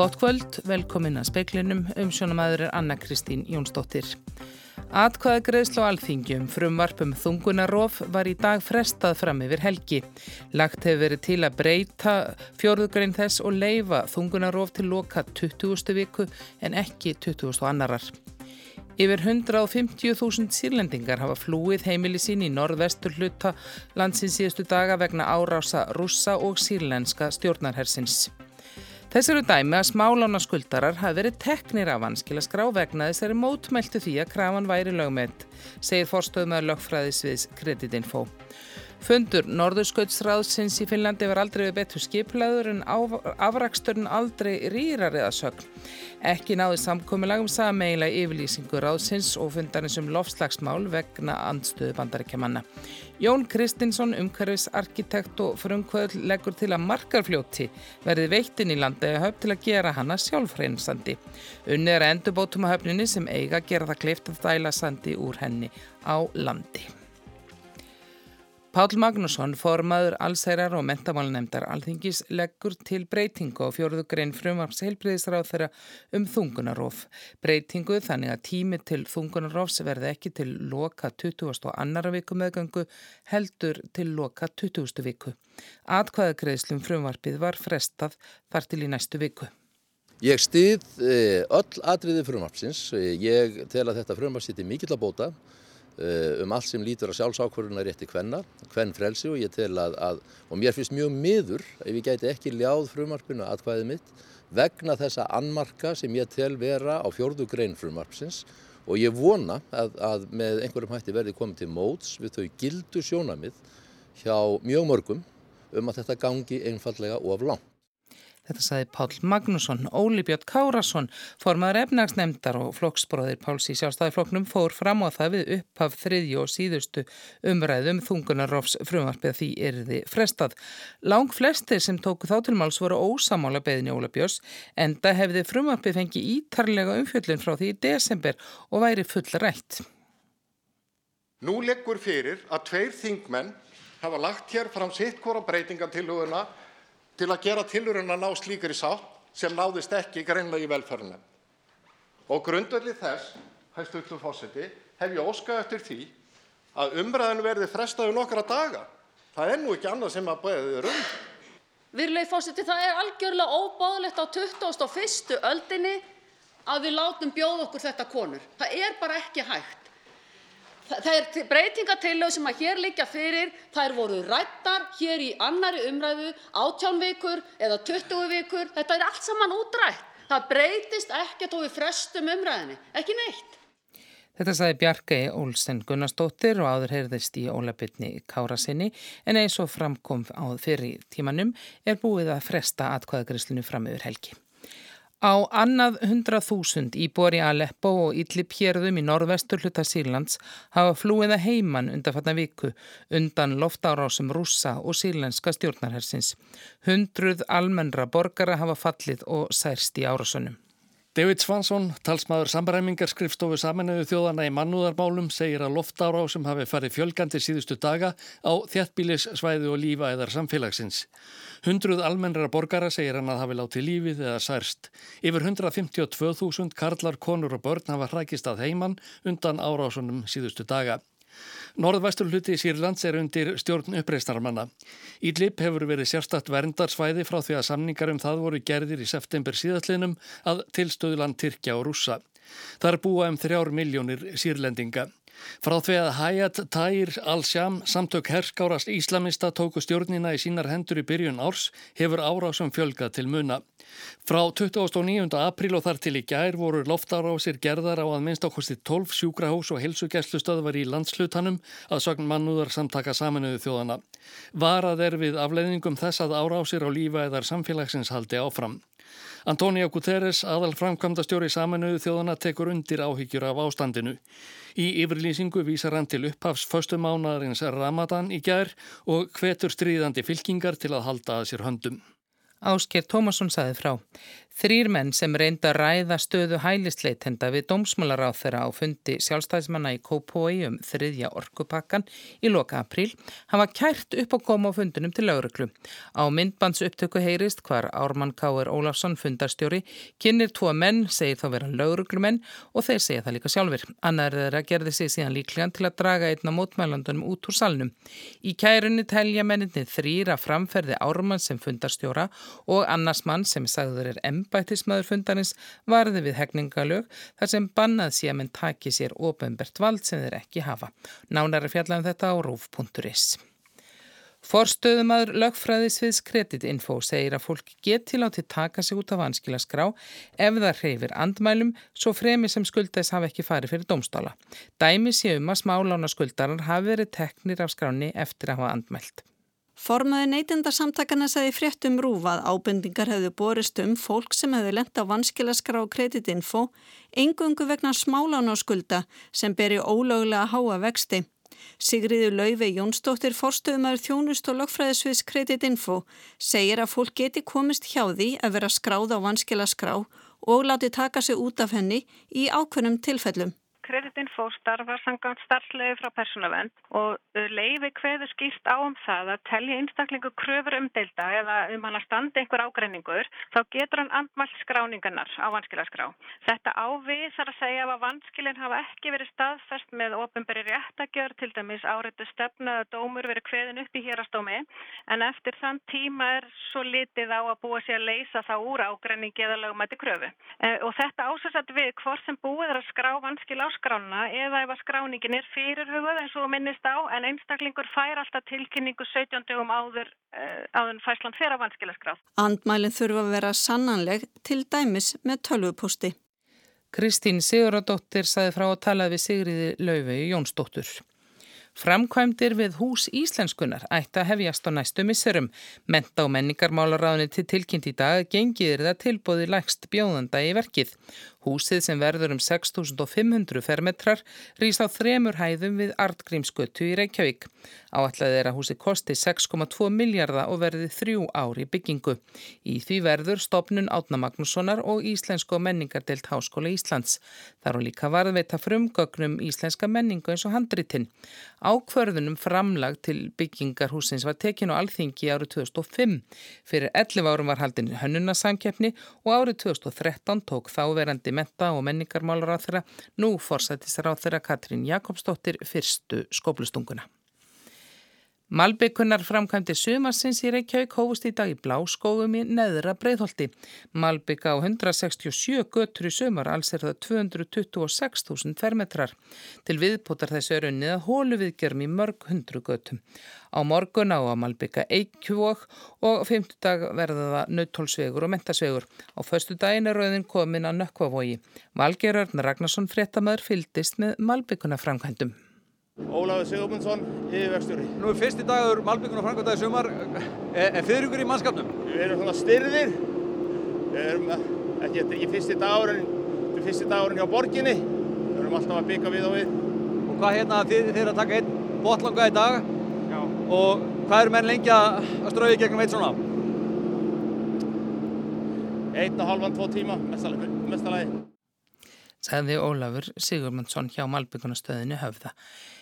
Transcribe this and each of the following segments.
Gott kvöld, velkomin að speiklinum, umsjónamæður er Anna Kristín Jónsdóttir. Atkvæða greiðslu á alþingjum frumvarpum þungunarof var í dag frestað fram yfir helgi. Lagt hefur verið til að breyta fjórðugrein þess og leifa þungunarof til loka 20. viku en ekki 20. annarar. Yfir 150.000 sírlendingar hafa flúið heimili sín í norðvestur hluta landsins síðustu daga vegna árása rússa og sírlenska stjórnarhersins. Þess eru dæmi að smálána skuldarar hafi verið teknir af vanskil að skrá vegna þess eru mótmæltu því að krafan væri lögmynd, segir forstöðum að lögfræðisviðs kreditinfo. Fundur Norðurskautsráðsins í Finnlandi var aldrei við betur skiplaður en afraksturinn aldrei rýrar eða sögn. Ekki náði samkominnlagum sameigla yfirlýsingu ráðsins og fundarins um lofslagsmál vegna andstöðu bandarækjamanna. Jón Kristinsson, umhverfis arkitekt og frumkvöld leggur til að markarfljóti verði veittinn í landi að höfn til að gera hana sjálfhreinsandi. Unnið er endurbótum á höfninni sem eiga gera það kleift að dæla sandi úr henni á landi. Pál Magnússon, formaður allsærar og mentamálunemdar alþingis leggur til breytingu á fjóruðu grein frumvarps heilbreyðisráð þeirra um þungunarof. Breytingu þannig að tími til þungunarofs verði ekki til loka 20. og annara viku meðgangu heldur til loka 20. viku. Atkvæðagreðslum frumvarpið var frestað þar til í næstu viku. Ég stið eh, öll atriði frumvarpsins. Ég tel að þetta frumvarp sýtti mikill að bóta Eh, um allt sem lítur að sjálfsákvörðuna rétti hvenna, hvenn frelsi og ég tel að, að, og mér finnst mjög miður ef ég gæti ekki ljáð frumarpinu aðkvæðið mitt vegna þessa annmarka sem ég tel vera á fjórðu grein frumarpsins og ég vona að, að með einhverjum hætti verði komið til móts við þau gildu sjónamið hjá mjög mörgum um að þetta gangi einfallega of langt. Þetta saði Pál Magnússon, Óli Björn Kárasson, formaður efnagsnemndar og flokksbróðir Páls í sjálfstæðifloknum fór fram á það við upphaf þriðju og síðustu umræðum þungunarofs frumarpið því erði frestað. Lang flestir sem tóku þáttilmáls voru ósamála beðinni Óla Björns en það hefði frumarpið fengið ítarlega umfjöllin frá því í desember og væri full rætt. Nú leggur fyrir að tveir þingmenn hafa lagt hér fram sitt hvora breytingatilhuguna til að gera tilurinn að ná slíkri sátt sem náðist ekki greinlega í velferðinu. Og grundvelli þess, hægstöldu fósiti, hef ég óskað eftir því að umræðinu verði frestaðu nokkra daga. Það er nú ekki annað sem að bæðið er um. Virlegi fósiti, það er algjörlega óbáðlegt á 21. öldinni að við látum bjóða okkur þetta konur. Það er bara ekki hægt. Það er breytingatillög sem hér liggja fyrir, þær voru rættar hér í annari umræðu, átján vikur eða 20 vikur, þetta er allt saman útrætt. Það breytist ekkert og við frestum umræðinni, ekki neitt. Þetta sagði Bjarkei Olsen Gunnarsdóttir og áður heyrðist í Ólabitni Kárasinni en eins og framkom á fyrir tímanum er búið að fresta atkvæðagrislinu fram yfir helgi. Á annað 100.000 íbúar í Aleppo og Idlib hérðum í norðvestur hluta Sýrlands hafa flúið að heiman undanfatna viku undan loftárásum rússa og sýrlenska stjórnarhersins. Hundruð almennra borgara hafa fallið og særst í árásunum. David Svansson, talsmaður samræmingar skrifstofu saminuðu þjóðana í mannúðarmálum, segir að loftárásum hafi farið fjölgandi síðustu daga á þjættbílissvæðu og lífaæðar samfélagsins. Hundruð almennra borgara segir hann að hafi látið lífið eða særst. Yfir 152.000 karlar, konur og börn hafa hrækist að heimann undan árásunum síðustu daga. Norðvæstur hluti Sýrlands er undir stjórn uppreistarmanna. Ídlip hefur verið sérstatt verndarsvæði frá því að samningar um það voru gerðir í september síðastlinum að tilstöðuland Tyrkja og Rússa. Þar búa um þrjár miljónir sírlendinga. Frá því að Hayat Tahir al-Sham samtök herskárast íslamista tóku stjórnina í sínar hendur í byrjun árs hefur árásum fjölgað til muna. Frá 29. apríl og þar til í gær voru loftarásir gerðar á að minnst ákvæmsti 12 sjúkrahús og helsugjæslustöðvar í landslutanum að sagn mannúðar samtaka saminuðu þjóðana. Varað er við afleiðingum þess að árásir á lífa eðar samfélagsins haldi áfram. Antonio Guterres, aðal framkvæmda stjóri saminuðu þjóðana, tekur undir áhyggjur af ástandinu. Í yfirlýsingu vísar hann til upphafs föstumánaðarins Ramadan í gær og hvetur stríðandi fylkingar til að halda að sér höndum. Ásker Tómasson saði frá. Þrýr menn sem reynda að ræða stöðu hælisleitenda við dómsmálaráð þeirra á fundi sjálfstæðismanna í Kópói um þriðja orkupakkan í loka apríl hafa kært upp og koma á fundunum til lauruglu. Á myndbands upptöku heyrist hvar Ármann Káur Ólafsson fundarstjóri kynir tvo menn, segir þá vera lauruglumenn og þeir segja það líka sjálfur. Annar þeirra gerði sig síðan líklegan til að draga einna mótmælandunum út úr salnum. Í kærunni telja menninni þrýra framferði Ármann sem fundarstjóra og annars mann sem sagður er M embættismæður fundarins varði við hegningalög þar sem bannað sé að menn taki sér ofenbert vald sem þeir ekki hafa. Nánari fjallan um þetta á rúf.is. Forstöðumadur lögfræðisviðs kreditinfo segir að fólk geti látið taka sig út af vanskilaskrá ef það hreyfir andmælum svo fremi sem skuldæs hafa ekki farið fyrir domstála. Dæmi sé um að smálána skuldarar hafi verið teknir af skráni eftir að hafa andmælt. Formaði neytendarsamtakana segði fréttum rúfað ábendingar hefðu borist um fólk sem hefðu lent á vanskilaskrá kreditinfo engungu vegna smálána á skulda sem beri ólögulega háa vexti. Sigriður Lauvi Jónsdóttir forstöðumar þjónust og lögfræðisviðs kreditinfo segir að fólk geti komist hjá því að vera skráð á vanskilaskrá og láti taka sig út af henni í ákveðnum tilfellum. Kreditinfo starfar samkvæmt starfslegu frá persónavend og uh, leiði hverðu skýrt á um það að telja einstaklingu kröfur umdelda eða um hann að standa einhver ágreiningur þá getur hann andmalt skráningarnar á vanskilaskrá. Þetta ávið þarf að segja að vanskilin hafa ekki verið staðfest með ofinberi réttagjör til dæmis áriðu stefna að dómur verið hverðin upp í hérastómi en eftir þann tíma er svo litið á að búa sér að leysa það úr ágreiningi eða lögumætti kröfu. E, og þetta skrána eða ef að skráningin er fyrirhugað eins og minnist á en einstaklingur fær alltaf tilkynningu 17 dögum áður uh, áður fæslan fyrir að vanskilaskráð. Andmælinn þurfa að vera sannanleg til dæmis með tölvuposti. Kristín Siguradóttir saði frá að talaði við Sigriði Laufey Jónsdóttur. Framkvæmdir við hús íslenskunar ætti að hefjast á næstu misserum. Menta og menningarmálaráðinni til tilkynnt í dag gengir það tilbóði lægst bjóðanda í verkið. Húsið sem verður um 6.500 fermetrar rýst á þremur hæðum við Artgrímsgötu í Reykjavík. Áallega er að húsið kosti 6,2 miljardar og verði þrjú ári byggingu. Í því verður stopnun Átna Magnússonar og Íslensko menningardelt Háskóla Íslands. Þar og líka varðveita frumgögnum íslenska menningu eins og handritinn. Ákvörðunum framlag til byggingarhúsins var tekinu alþingi árið 2005. Fyrir 11 árum var haldin hönnunasankjefni og árið 2013 tók þáverandi fórseti menta og menningarmálar á þeirra, nú fórsættisar á þeirra Katrín Jakobsdóttir fyrstu skoblustunguna. Malbyggunar framkvæmdi sumarsins í Reykjavík hófust í dag í Bláskógum í neðra breyðholti. Malbygg á 167 götur í sumar, alls er það 226.000 fermetrar. Til viðbútar þessu er unnið að hólu viðgermi mörg hundru götum. Á morgun á að Malbygga Eikjúok og fymtudag verða það nautólsvegur og mentasvegur. Á förstu daginn er rauðin komin að nökkvavogi. Valgerörn Ragnarsson fréttamaður fyldist með Malbygguna framkvæmdum. Ólafur Sigurmundsson, yfirvegstjóri. Nú er fyrsti dagur Malbyggun og Frankværtaði sumar. Er, er fyrir ykkur í mannskapnum? Við erum svona styrðir. Við erum ekki, ekki fyrsti dagurinn, þetta er fyrsti dagurinn hjá borginni. Við erum alltaf að byggja við og við. Og hvað hérna þið þeir að taka einn botlanga í dag? Já. Og hvað eru menn lengi að strauði gegnum eitt svona? Einn og halvan, tvo tíma, mestalagi. Sæði Ólafur Sigurmundsson hjá Malbyggunastöðinu höfða.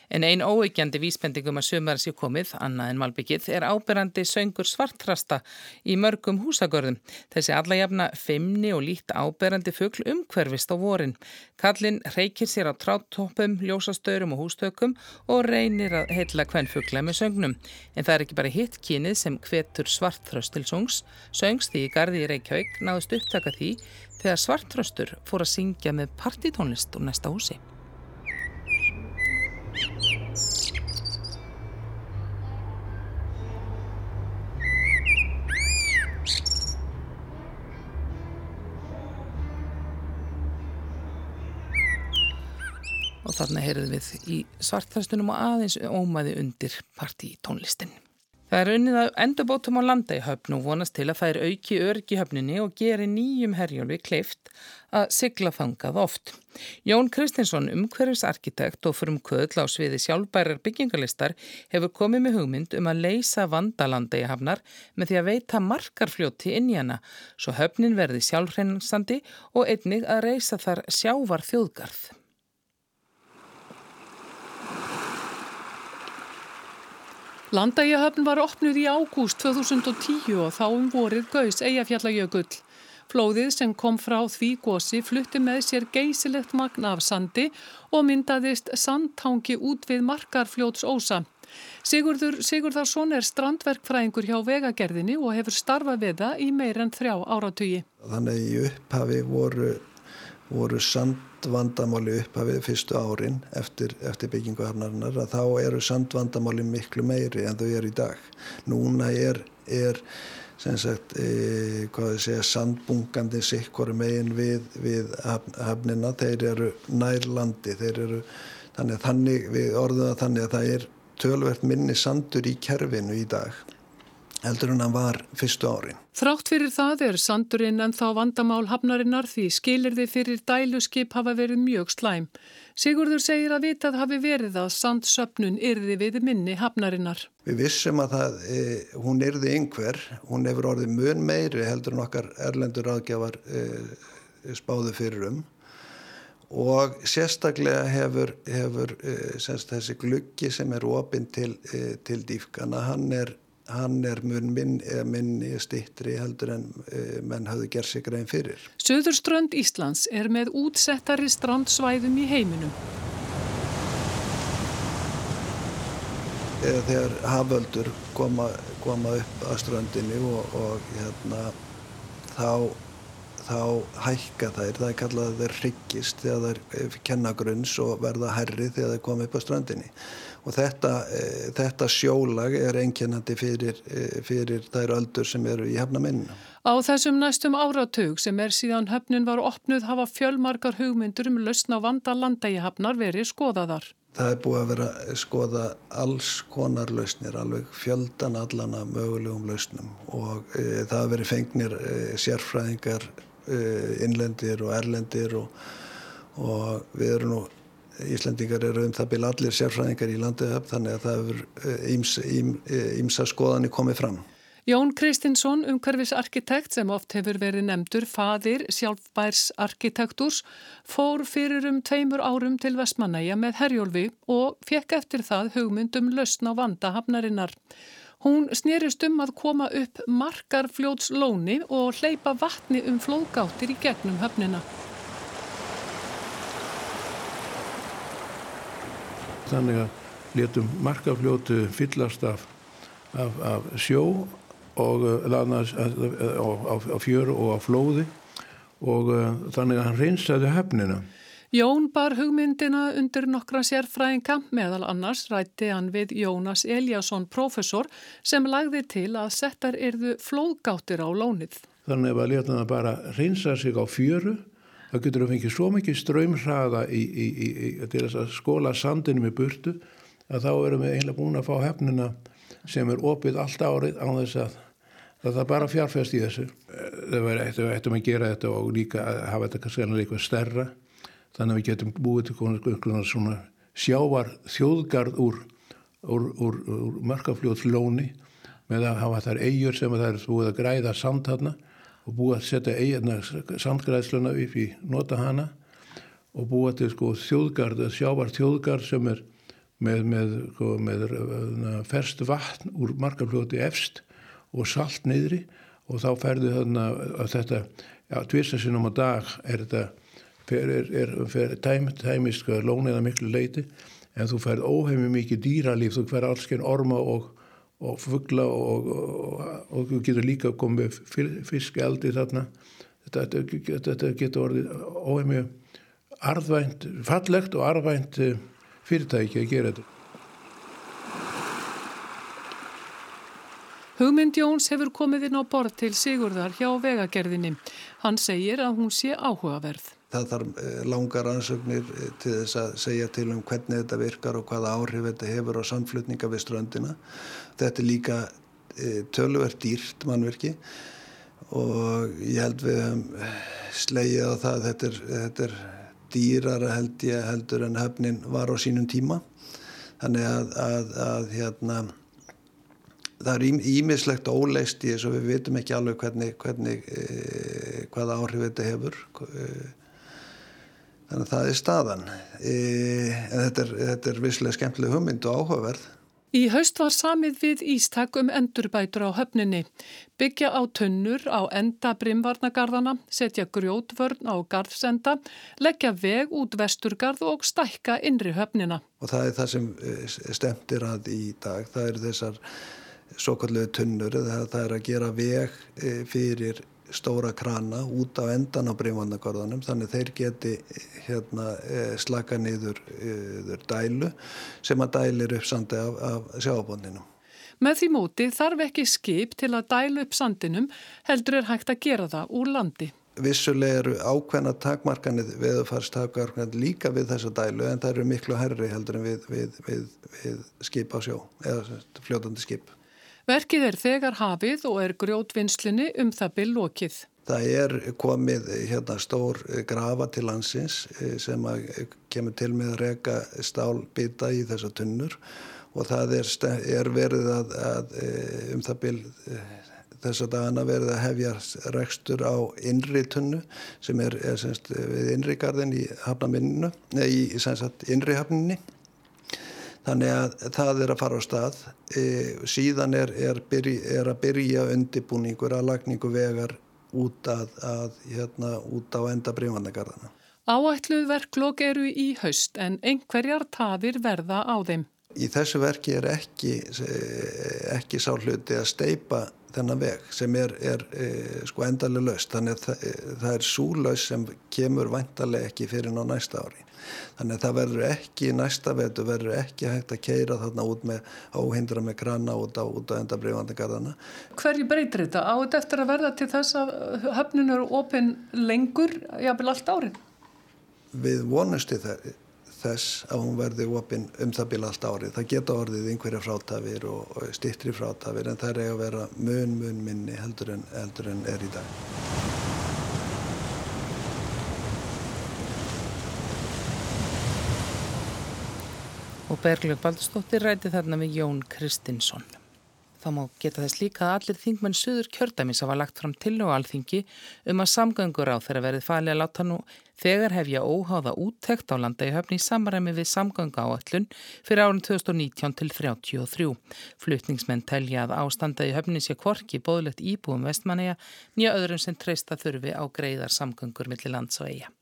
En ein óeikjandi vísbendingum að sömur sé komið, annað en Malbyggið, er áberandi söngur svartrasta í mörgum húsagörðum. Þessi allajafna femni og lít áberandi fuggl umhverfist á vorin. Kallin reykir sér á tráttoppum, ljósastörum og hústökum og reynir að heitla hvern fuggla með söngnum. En það er ekki bara hitt kynið sem hvetur svartröst til songs. Söngst í gardi í Reykjavík náðust upptaka því þegar svartröstur fór að syngja með partitónlist úr næsta húsi. Þarna heyrðum við í svartþastunum og aðeins ómaði undir partítónlistin. Það er unnið að endurbótum á landa í höfn og vonast til að þær auki örgi höfninni og geri nýjum herjólfi kleift að sigla þangað oft. Jón Kristinsson, umhverfisarkitekt og fyrir um köðla á sviði sjálfbærar byggingalistar hefur komið með hugmynd um að leysa vandalanda í hafnar með því að veita markarfljóti inn í hana svo höfnin verði sjálfhreinstandi og einnig að reysa þar sjávar þjóðgarð. Landægjahöfn var opnuð í ágúst 2010 og þá um vorið gaus Eyjafjallajökull. Flóðið sem kom frá því gósi flutti með sér geysilegt magna af sandi og myndaðist sandtangi út við markarfljóts ósa. Sigurður Sigurðarsson er strandverkfræðingur hjá vegagerðinni og hefur starfað við það í meir en þrjá áratugi. Þannig í upphafi voru, voru sand sandvandamáli upphafið fyrstu árin eftir, eftir byggingu hafnarinnar að þá eru sandvandamáli miklu meiri en þau eru í dag. Núna er, er sagt, e, segja, sandbungandi sikkori megin við, við hafnina, þeir eru nærlandi, þeir eru þannig þannig, við orðum að þannig að það er tölvert minni sandur í kerfinu í dag heldur en hann var fyrstu árin. Þrátt fyrir það er sandurinn en þá vandamál hafnarinnar því skilirði fyrir dæluskip hafa verið mjög slæm. Sigurður segir að vitað hafi verið að sandsöpnun yrði við minni hafnarinnar. Við vissum að það, e, hún yrði yngver, hún hefur orðið mun meiri heldur en okkar erlendur aðgjafar e, spáðu fyrir um og sérstaklega hefur, hefur e, þessi gluggi sem er opinn til, e, til dýfkana, hann er hann er mun minn, minni stittri heldur en e, menn hafði gerð sig grein fyrir. Söðurströnd Íslands er með útsettari strandsvæðum í heiminum. Eða þegar haföldur koma, koma upp að ströndinni og, og hérna, þá, þá hækka þær, það er kallað að þeir hryggist þegar þeir kenna grunns og verða herri þegar þeir koma upp að ströndinni og þetta, e, þetta sjólag er einkennandi fyrir, e, fyrir þær öldur sem eru í hefnaminnina. Á þessum næstum áratug sem er síðan höfnun var opnuð hafa fjölmarkar hugmyndur um lausna vanda landægihafnar verið skoðaðar. Það er búið að vera að skoða alls konar lausnir, alveg fjöldan allana mögulegum lausnum og e, það hafa verið fengnir e, sérfræðingar, e, innlendir og erlendir og, og við erum nú Íslandingar eru um það byrja allir sérfræðingar í landuðöfn þannig að það hefur ímsa skoðanir komið fram. Jón Kristinsson, umhverfisarkitekt sem oft hefur verið nefndur fadir sjálfbærs arkitektúrs, fór fyrir um tveimur árum til Vestmanæja með Herjólfi og fekk eftir það hugmyndum lausn á vanda hafnarinnar. Hún snýrist um að koma upp markarfljótslóni og hleypa vatni um flóðgáttir í gegnum höfnina. Þannig að letum markafljótu fyllast af, af, af sjó og uh, laðnast á, á fjöru og á flóði og uh, þannig að hann reynsaði höfnina. Jón bar hugmyndina undir nokkra sérfræðinga meðal annars rætti hann við Jónas Eliasson professor sem lagði til að settar erðu flóðgáttir á lónið. Þannig að letum það bara reynsa sig á fjöru þá getur við fengið svo mikið ströymhraða í, í, í, til þess að skóla sandinu með burtu að þá erum við eiginlega búin að fá hefnina sem er opið allt árið á þess að það er bara fjárfæst í þessu. Það verður eittum að gera þetta og líka að hafa þetta kannski eitthvað stærra. Þannig að við getum búið til svona sjávar þjóðgarð úr, úr, úr, úr markafljóðslóni með að hafa þær eigur sem það er búið að græða samt þarna og búið að setja eigina sandgræðsluna upp í nota hana og búið til sko þjóðgard, sjávar þjóðgard sem er með, með, sko, með, með ferst vatn úr margarfljóti efst og salt niðri og þá ferðu þarna að þetta, já, tvirsasinum á dag er þetta, fer, er, er, fer tæm, tæmist sko lóniða miklu leiti en þú ferð óheimi mikið dýralíf, þú ferð alls genn orma og og fuggla og, og, og þú getur líka komið fiskeldi þarna þetta, þetta, þetta getur orðið óheimju arðvænt, fallegt og arðvænt eh, fyrirtæki að gera þetta Hugmynd Jóns hefur komið inn á borð til Sigurðar hjá vegagerðinni. Hann segir að hún sé áhugaverð. það þarf langar ansögnir til þess að segja til um hvernig þetta virkar og hvaða áhrif þetta hefur á samflutninga við ströndina. Þetta er líka töluvert dýrt mannverki og ég held við slegið á það þetta er, þetta er dýrara held ég heldur en höfnin var á sínum tíma. Þannig að, að, að hérna það er ímislegt óleist í þess að við vitum ekki alveg hvernig, hvernig e, hvaða áhrif þetta hefur. E, þannig að það er staðan. E, en þetta er, þetta er visslega skemmtileg hugmynd og áhugaverð Í haust var samið við Ístak um endurbætur á höfninni, byggja á tunnur á enda brimvarnagarðana, setja grjótvörn á garðsenda, leggja veg út vesturgarð og stækka innri höfnina. Og það er það sem eh, stemtir að í dag, það eru þessar svo kallu tunnur, það er að gera veg eh, fyrir stóra krana út á endan á breymvandagorðanum þannig þeir geti hérna, eh, slaka niður, niður dælu sem að dælir upp sandi af, af sjáabondinum. Með því móti þarf ekki skip til að dælu upp sandinum heldur er hægt að gera það úr landi. Vissulega eru ákveðna takmarkanið veðufarstakmarkanið líka við þessa dælu en það eru miklu herri heldur en við, við, við, við skip á sjó eða fljótandi skip. Verkið er þegar hafið og er grjótvinnslinni um það byll lokið. Það er komið hérna, stór grafa til landsins eh, sem kemur til með að reka stálbita í þessa tunnur og það er, er verið að, að eh, um það eh, þess að dagana verið að hefja rekstur á innri tunnu sem er, er semst, við innrigarðin í hafnaminninu, nei í innri hafninni Þannig að það er að fara á stað. E, síðan er, er, byrj, er að byrja undibúningur að lagningu vegar út, að, að, hérna, út á enda brímannegarðana. Áætluð verklokk eru í haust en einhverjar tafir verða á þeim. Í þessu verki er ekki, ekki sá hluti að steipa þennan veg sem er, er e, sko endalega laust. Þannig að það, það er súlaus sem kemur vantarlega ekki fyrir ná næsta ári. Þannig að það verður ekki næsta vetu, verður ekki hægt að keira þarna út með áhindra með krana út á, út á enda breyfandegarðana. Hverju breytir þetta? Á þetta eftir að verða til þess að höfnun eru opinn lengur, jáfnvel allt árið? Við vonumst í þess að hún verði opinn um það bíla allt árið. Það geta orðið einhverja frátafir og, og stittri frátafir en það er að vera mun mun minni heldur en, heldur en er í dag. Og Bergljóð Baldurstóttir ræti þarna við Jón Kristinsson. Þá má geta þess líka að allir þingmenn Suður kjördæmis hafa lagt fram til og alþingi um að samgöngur á þeirra verið fali að láta nú þegar hefja óháða úttekt á landa í höfni í samræmi við samgöngu áallun fyrir árun 2019 til 33. Flutningsmenn telja að ástanda í höfni sé kvorki bóðlegt íbúum vestmanneja nýja öðrum sem treysta þurfi á greiðar samgöngur millir lands og eiga.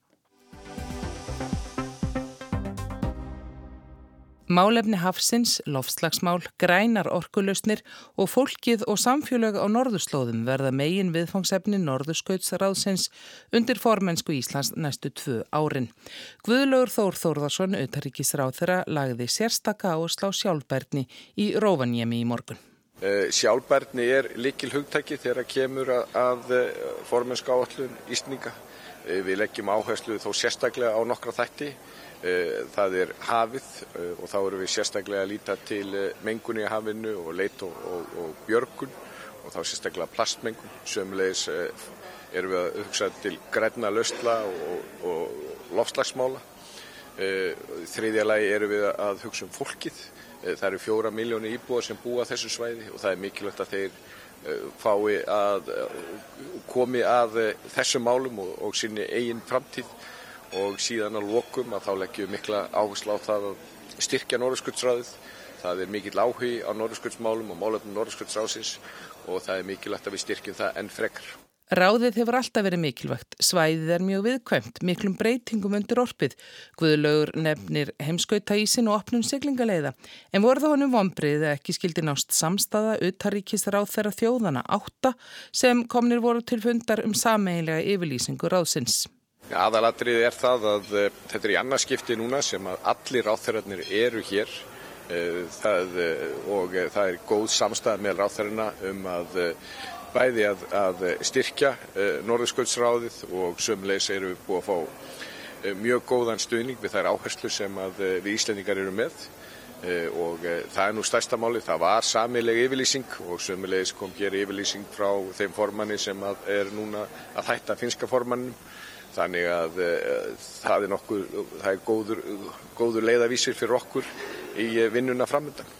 Málefni hafsins, lofslagsmál, grænar orkulösnir og fólkið og samfélög á norðurslóðum verða megin viðfangsefni norðurskautsráðsins undir formensku Íslands næstu tvö árin. Guðlaugur Þór Þórðarsson, auðtaríkisráð þeirra, lagði sérstaka áslá sjálfbærni í Rófanjemi í morgun. Eh, sjálfbærni er likil hugtæki þegar kemur að eh, formensku áallun Ísninga. Eh, við leggjum áherslu þó sérstaklega á nokkra þætti. Eh, það er hafið eh, og þá eru við sérstaklega að líta til eh, mengunni í hafinu og leit og, og, og björgun og þá sérstaklega plastmengun. Sömulegis erum við að hugsa til græna löstla og, og lofslagsmála. Þriðja lagi erum við að hugsa um fólkið. Það eru fjóra miljóni íbúar sem búa þessu svæði og það er mikilvægt að þeir fái að komi að þessum málum og sinni eigin framtíð og síðan að lokum að þá leggjum mikla áherslu á það að styrkja Norðurskjöldsræðið. Það er mikill áhugi á Norðurskjöldsmálum og málefnum Norðurskjöldsráðsins og það er mikilvægt að við styrkjum það enn frekar. Ráðið hefur alltaf verið mikilvægt. Svæðið er mjög viðkvæmt, miklum breytingum undir orpið. Guðlaugur nefnir heimskauta ísin og opnum siglingaleiða. En voru þá honum vonbrið að ekki skildi nást samstaða uttaríkis ráð þeirra þjóðana átta sem komnir voru til fundar um sameiginlega yfirlýsingu ráðsins. Aðalatrið er það að uh, þetta er í annarskipti núna sem að allir ráþærarnir eru hér. Uh, það, uh, og það er góð samstæð með ráþærarna um að bæði að, að styrkja Norðurskjöldsráðið og sömulegis eru við búið að fá mjög góðan stuðning við þær áherslu sem við Íslendingar eru með. Og það er nú stærsta máli, það var samileg yfirlýsing og sömulegis kom hér yfirlýsing frá þeim formanni sem er núna að hætta finska formannum þannig að það er nokkuð, það er góður, góður leiðavísir fyrir okkur í vinnuna framöndan.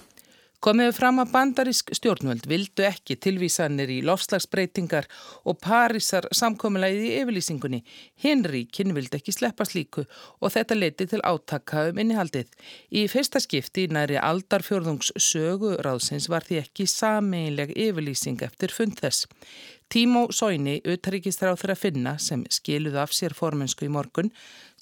Komiðu fram að bandarísk stjórnvöld vildu ekki tilvísanir í lofslagsbreytingar og Parísar samkomiðlæði í yfirlýsingunni. Hinríkin vildi ekki sleppa slíku og þetta leiti til átaka um innihaldið. Í fyrsta skipti næri aldarfjörðungs söguráðsins var því ekki sameinleg yfirlýsing eftir fund þess. Tímó Sóini, utryggistar á þeirra finna sem skiluðu af sér formensku í morgun,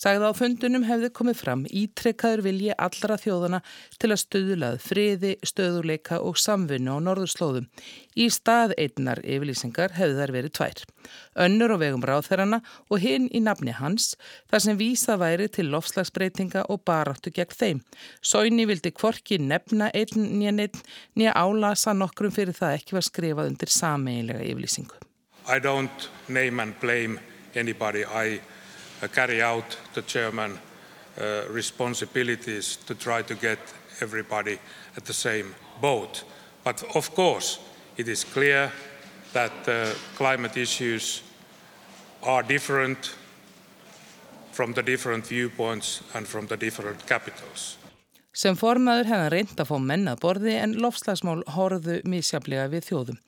sagði á fundunum hefði komið fram ítrekkaður vilji allra þjóðana til að stöðulað friði, stöðuleika og samvinnu á norðurslóðum. Í stað einnar yfirlýsingar hefði þær verið tvær. Önnur á vegum ráþærana og hinn í nafni hans, þar sem vísa væri til lofslagsbreytinga og baráttu gegn þeim. Sóini vildi kvorki nefna einn nýja neitt nýja álasa nokkrum fyrir það ekki var skrifað undir sameiginlega yfirlýsingu. I don't name and blame anybody. I uh, carry out the chairman uh, responsibilities to try to get everybody at the same boat. But of course, it is clear that uh, climate issues are different from the different viewpoints and from the different capitals. Sem formaður hefði reynd að fá mennað borði en lofslagsmál horðu mísjaflega við þjóðum.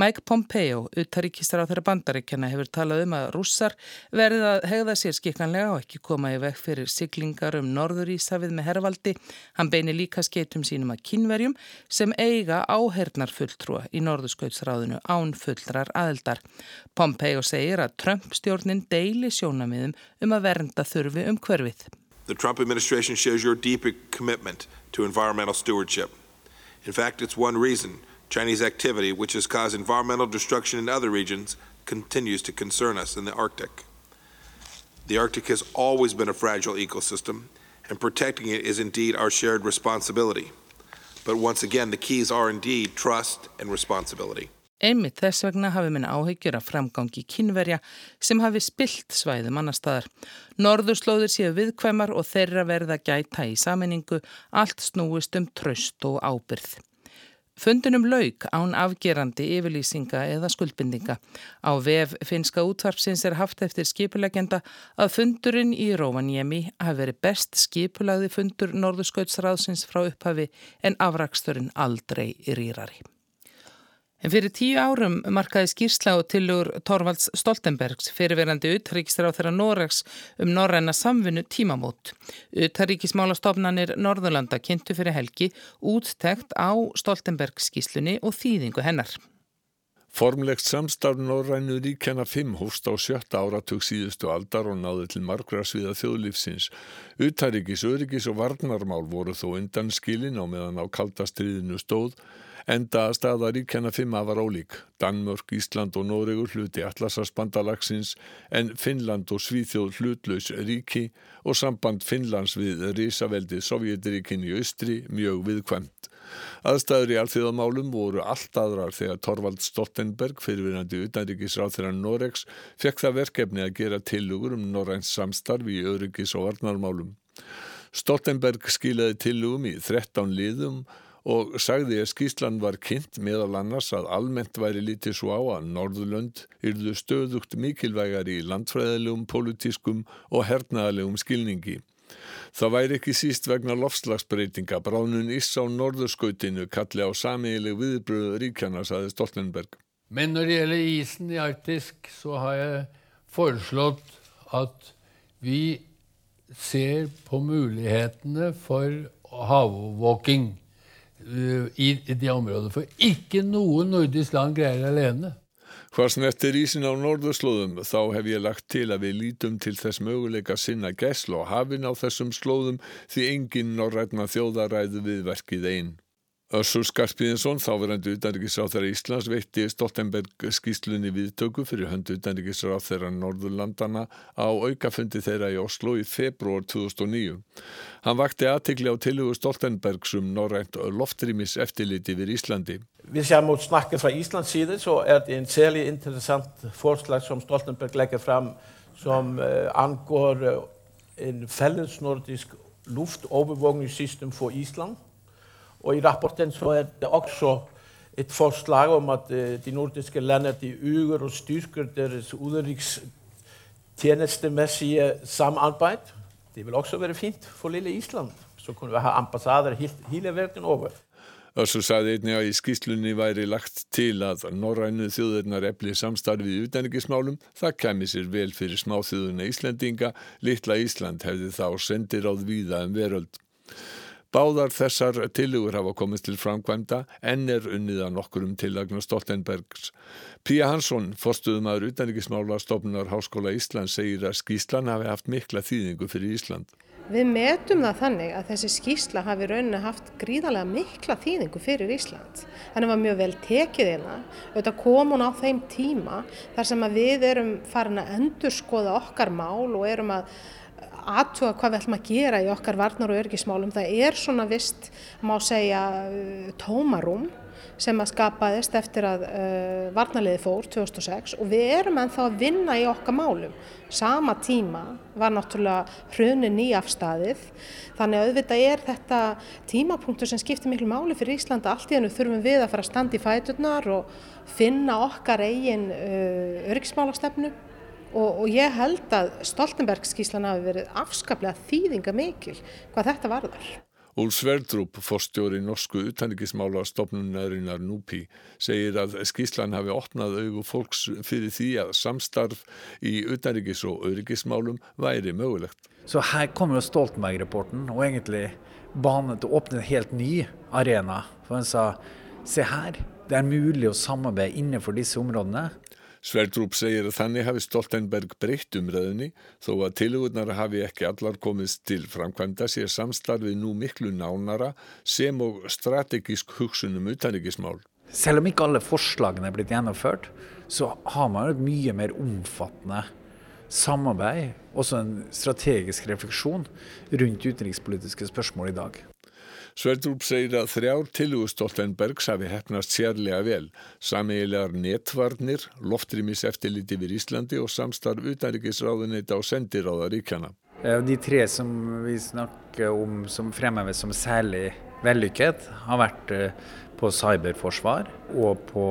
Mike Pompeo, uttaríkistar á þeirra bandaríkjana, hefur talað um að rússar verði að hegða sér skikkanlega og ekki koma í vekk fyrir siglingar um norðurísafið með herrvaldi. Hann beini líka skeitum sínum að kynverjum sem eiga áhernar fulltrúa í norðurskautsráðinu án fullrar aðeldar. Pompeo segir að Trump stjórnin deili sjónamiðum um að vernda þurfi um hverfið. The Trump administration shares your deep commitment to environmental stewardship. In fact, it's one reason Chinese activity, which has caused environmental destruction in other regions, continues to concern us in the Arctic. The Arctic has always been a fragile ecosystem, and protecting it is indeed our shared responsibility. But once again, the keys are indeed trust and responsibility. Einmitt þess vegna hafi minn áhyggjur af framgangi kynverja sem hafi spilt svæðum annar staðar. Norðurslóður séu viðkvæmar og þeirra verða gæta í saminningu, allt snúist um tröst og ábyrð. Fundunum lauk án afgerandi yfirlýsinga eða skuldbindinga. Á vef finska útvarpsins er haft eftir skipulegenda að fundurinn í Róvanjemi hafi verið best skipulagði fundur Norðurskautsráðsins frá upphafi en afraksturinn aldrei rýrari. En fyrir tíu árum markaði skýrsla og tilugur Torvalds Stoltenbergs fyrirverandi uthríkistur á þeirra Noregs um norræna samvinnu tímamót. Uthríkismálastofnanir Norðurlanda kynntu fyrir helgi úttekt á Stoltenbergs skýrslunni og þýðingu hennar. Formlegt samstarf Norrænu ríkjana 5 hóst á sjötta áratug síðustu aldar og náði til margra sviða þjóðlífsins. Uthæríkis, öryggis og varnarmál voru þó undan skilin á meðan á kaldastriðinu stóð Enda staða ríkjana fimm afar ólík. Danmörk, Ísland og Nóregur hluti Atlasarspandalagsins en Finnland og Svíþjóð hlutlaus ríki og samband Finnlands við risaveldið Sovjetiríkin í austri mjög viðkvæmt. Aðstæður í alþjóðamálum voru allt aðrar þegar Torvald Stoltenberg, fyrirvinandi utanríkisráð þeirra Noregs, fekk það verkefni að gera tilugur um Noræns samstarf í öryggis og varnarmálum. Stoltenberg skilaði tilugum í 13 liðum og sagði að skýslan var kynnt meðal annars að almennt væri lítið svo á að Norðurlönd yrðu stöðugt mikilvægar í landfræðilegum, politískum og hernaðalegum skilningi. Það væri ekki síst vegna lofslagsbreytinga bráðnun Ís á norðurskautinu kalli á samiðileg viðbröðu ríkjana, saði Stoltenberg. Men når det gjelder isen i Arktisk, så har jeg foreslått at vi ser på mulighetene for havovervåking i, i det området. For ikke noe nordisk land greier alene. Hvað snertir ísin á norðurslóðum þá hef ég lagt til að við lítum til þess möguleika sinna gæsla og hafin á þessum slóðum því engin norrætna þjóðaræðu við verkið einn. Össur Skarpíðinsson, þáverandi utanrikisráð þeirra Íslands, veitti Stoltenberg skýslunni viðtöku fyrir höndu utanrikisráð þeirra Norðurlandana á aukafundi þeirra í Oslo i februar 2009. Hann vakti aðtikli á tilhugu Stoltenbergs um norrænt loftrýmis eftirliti við Íslandi. Hvis jeg må snakke fra Islands side, så er det en særlig interessant forslag som Stoltenberg legger frem, som uh, angår en fælles nordisk luftovervågningssystem for Island. Og i rapporten så er det også et forslag om at uh, de nordiske lander de øger og styrker deres udenrikstjenestemessige samarbeid. Det vil også være fint for lille Island. Så kunne vi ha ambassader hele verden over. Össur sagði einnig að í skýslunni væri lagt til að norrænu þjóðurnar efli samstarfið í utanriksmálum. Það kemi sér vel fyrir smáþjóðuna Íslendinga. Littla Ísland hefði þá sendir áð víða um veröld. Báðar þessar tilugur hafa komist til framkvæmda en er unnið að nokkurum tillagna Stoltenbergs. Pía Hansson, forstuðumæður utanriksmála stofnunar Háskóla Ísland, segir að skýslan hafi haft mikla þýðingu fyrir Ísland. Við metum það þannig að þessi skýsla hafi rauninni haft gríðarlega mikla þýðingu fyrir Ísland. Þannig var mjög vel tekið hérna. Auðvitað kom hún á þeim tíma þar sem við erum farin að endurskoða okkar mál og erum að aðtuga hvað við ætlum að gera í okkar varnar og örgismálum. Það er svona vist, má segja, tómarum sem að skapaðist eftir að uh, varnarliði fór 2006 og við erum ennþá að vinna í okkar málum. Sama tíma var náttúrulega hrunin í afstæðið þannig að auðvitað er þetta tímapunktur sem skiptir miklu máli fyrir Íslanda. Allt í hennu þurfum við að fara að standa í fæturnar og finna okkar eigin uh, örgismálastefnu og, og ég held að Stoltenberg skíslan hafi verið afskaplega þýðinga mikil hvað þetta varðar. Úl Sverdrup, forstjóri norsku utanrikismála stopnunarinnar Núpi, segir að skíslan hafi opnað augu fólks fyrir því að samstarf í utanrikis- og öryggismálum væri mögulegt. Så her kommer jo Stoltenberg-rapporten og egentlig banet og åpnet en helt ny arena. For han sa, se her, det er mulig å samarbeide innenfor disse områdene. Sverdrup segir að þannig hafi Stoltenberg breytt umræðinni þó að tilugurnar hafi ekki allar komist til framkvæmda sér samstarfið nú miklu nánara sem og strategisk hugsunum utanrikismál. Selv om ikke alle forslagene er blitt gjennomført, så har man et mye mer omfattende samarbeid, også en strategisk refleksjon rundt utenrikspolitiske spørsmål i dag. Sverdrup segir að þrjár tilugu Stoltenbergs hafi hefnast sérlega vel, samiðilegar netvarnir, loftrýmis eftirliti við Íslandi og samstarf utanrikisráðunita og sendiráðaríkjana. De tre som vi snakker om som fremheves som særlig vellykket, har vært på cyberforsvar og på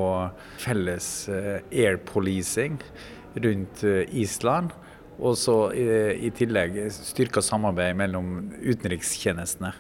felles air policing rundt Island. Og så i tillegg styrka samarbeid mellom utenrikstjenestene.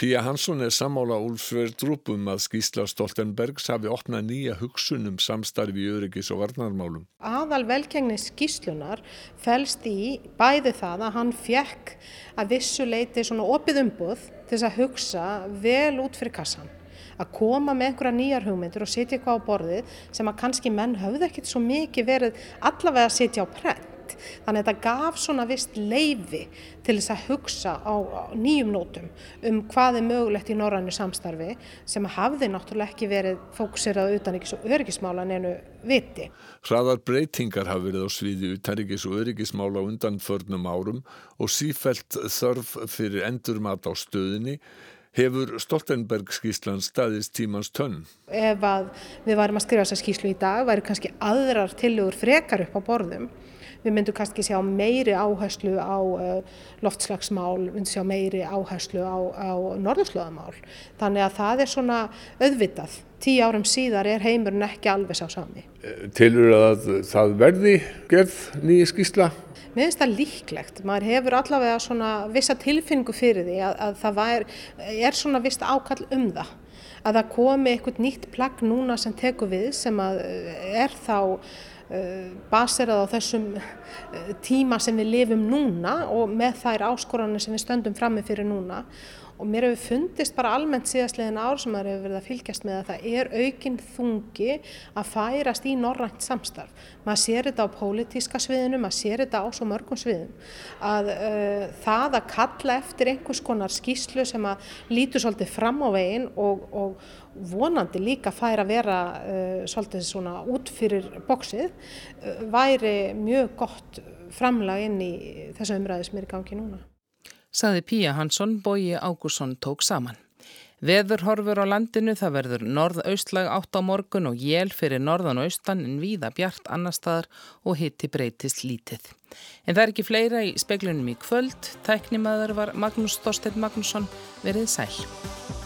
Pía Hansson er sammála Úlfsverð Drúpum að skýsla Stoltenbergs hafi opnað nýja hugsunum samstarfi í öryggis og varnarmálum. Aðal velgengni skýslunar fælst í bæði það að hann fjekk að vissu leiti svona opið umbuð til þess að hugsa vel út fyrir kassan. Að koma með einhverja nýjar hugmyndir og setja eitthvað á borðið sem að kannski menn höfðu ekkert svo mikið verið allavega að setja á prent. Þannig að þetta gaf svona vist leifi til þess að hugsa á nýjum nótum um hvað er mögulegt í norrannu samstarfi sem hafði náttúrulega ekki verið fókusirað utanríkis og öryggismála neinu viti. Hraðar breytingar hafa verið á sviði utanríkis og öryggismála undanförnum árum og sífælt þörf fyrir endurmat á stöðinni hefur Stoltenberg skýslan staðist tímans tönn. Ef við varum að skrifa þessa skýslu í dag væri kannski aðrar tilugur frekar upp á borðum Við myndum kannski sjá meiri áherslu á uh, loftslagsmál, við myndum sjá meiri áherslu á, á norðurslöðamál. Þannig að það er svona auðvitað. Tíu árum síðar er heimurinn ekki alveg sá sami. Tilur að það verði gerð nýja skýsla? Mér finnst það líklegt. Maður hefur allavega svona vissa tilfinningu fyrir því að, að það var, er svona vist ákall um það. Að það komi eitthvað nýtt plagg núna sem tekur við sem að er þá baserað á þessum tíma sem við lifum núna og með þær áskoranir sem við stöndum frammi fyrir núna og mér hefur fundist bara almennt síðastlegin ár sem maður hefur verið að fylgjast með að það er aukinn þungi að færast í norrænt samstarf. Maður sér þetta á pólitíska sviðinu, maður sér þetta á svo mörgum sviðum. Að uh, það að kalla eftir einhvers konar skýslu sem að lítur svolítið fram á veginn og, og vonandi líka fær að vera uh, svolítið svona út fyrir bóksið uh, væri mjög gott framlag inn í þessu umræði sem er í gangi núna saði Píja Hansson, Bóji Ágússon tók saman. Veður horfur á landinu, það verður norðaustlag átt á morgun og jél fyrir norðan og austan en víða bjart annar staðar og hitti breytist lítið. En það er ekki fleira í speglunum í kvöld. Tæknimaður var Magnús Þorstein Magnússon verið sæl.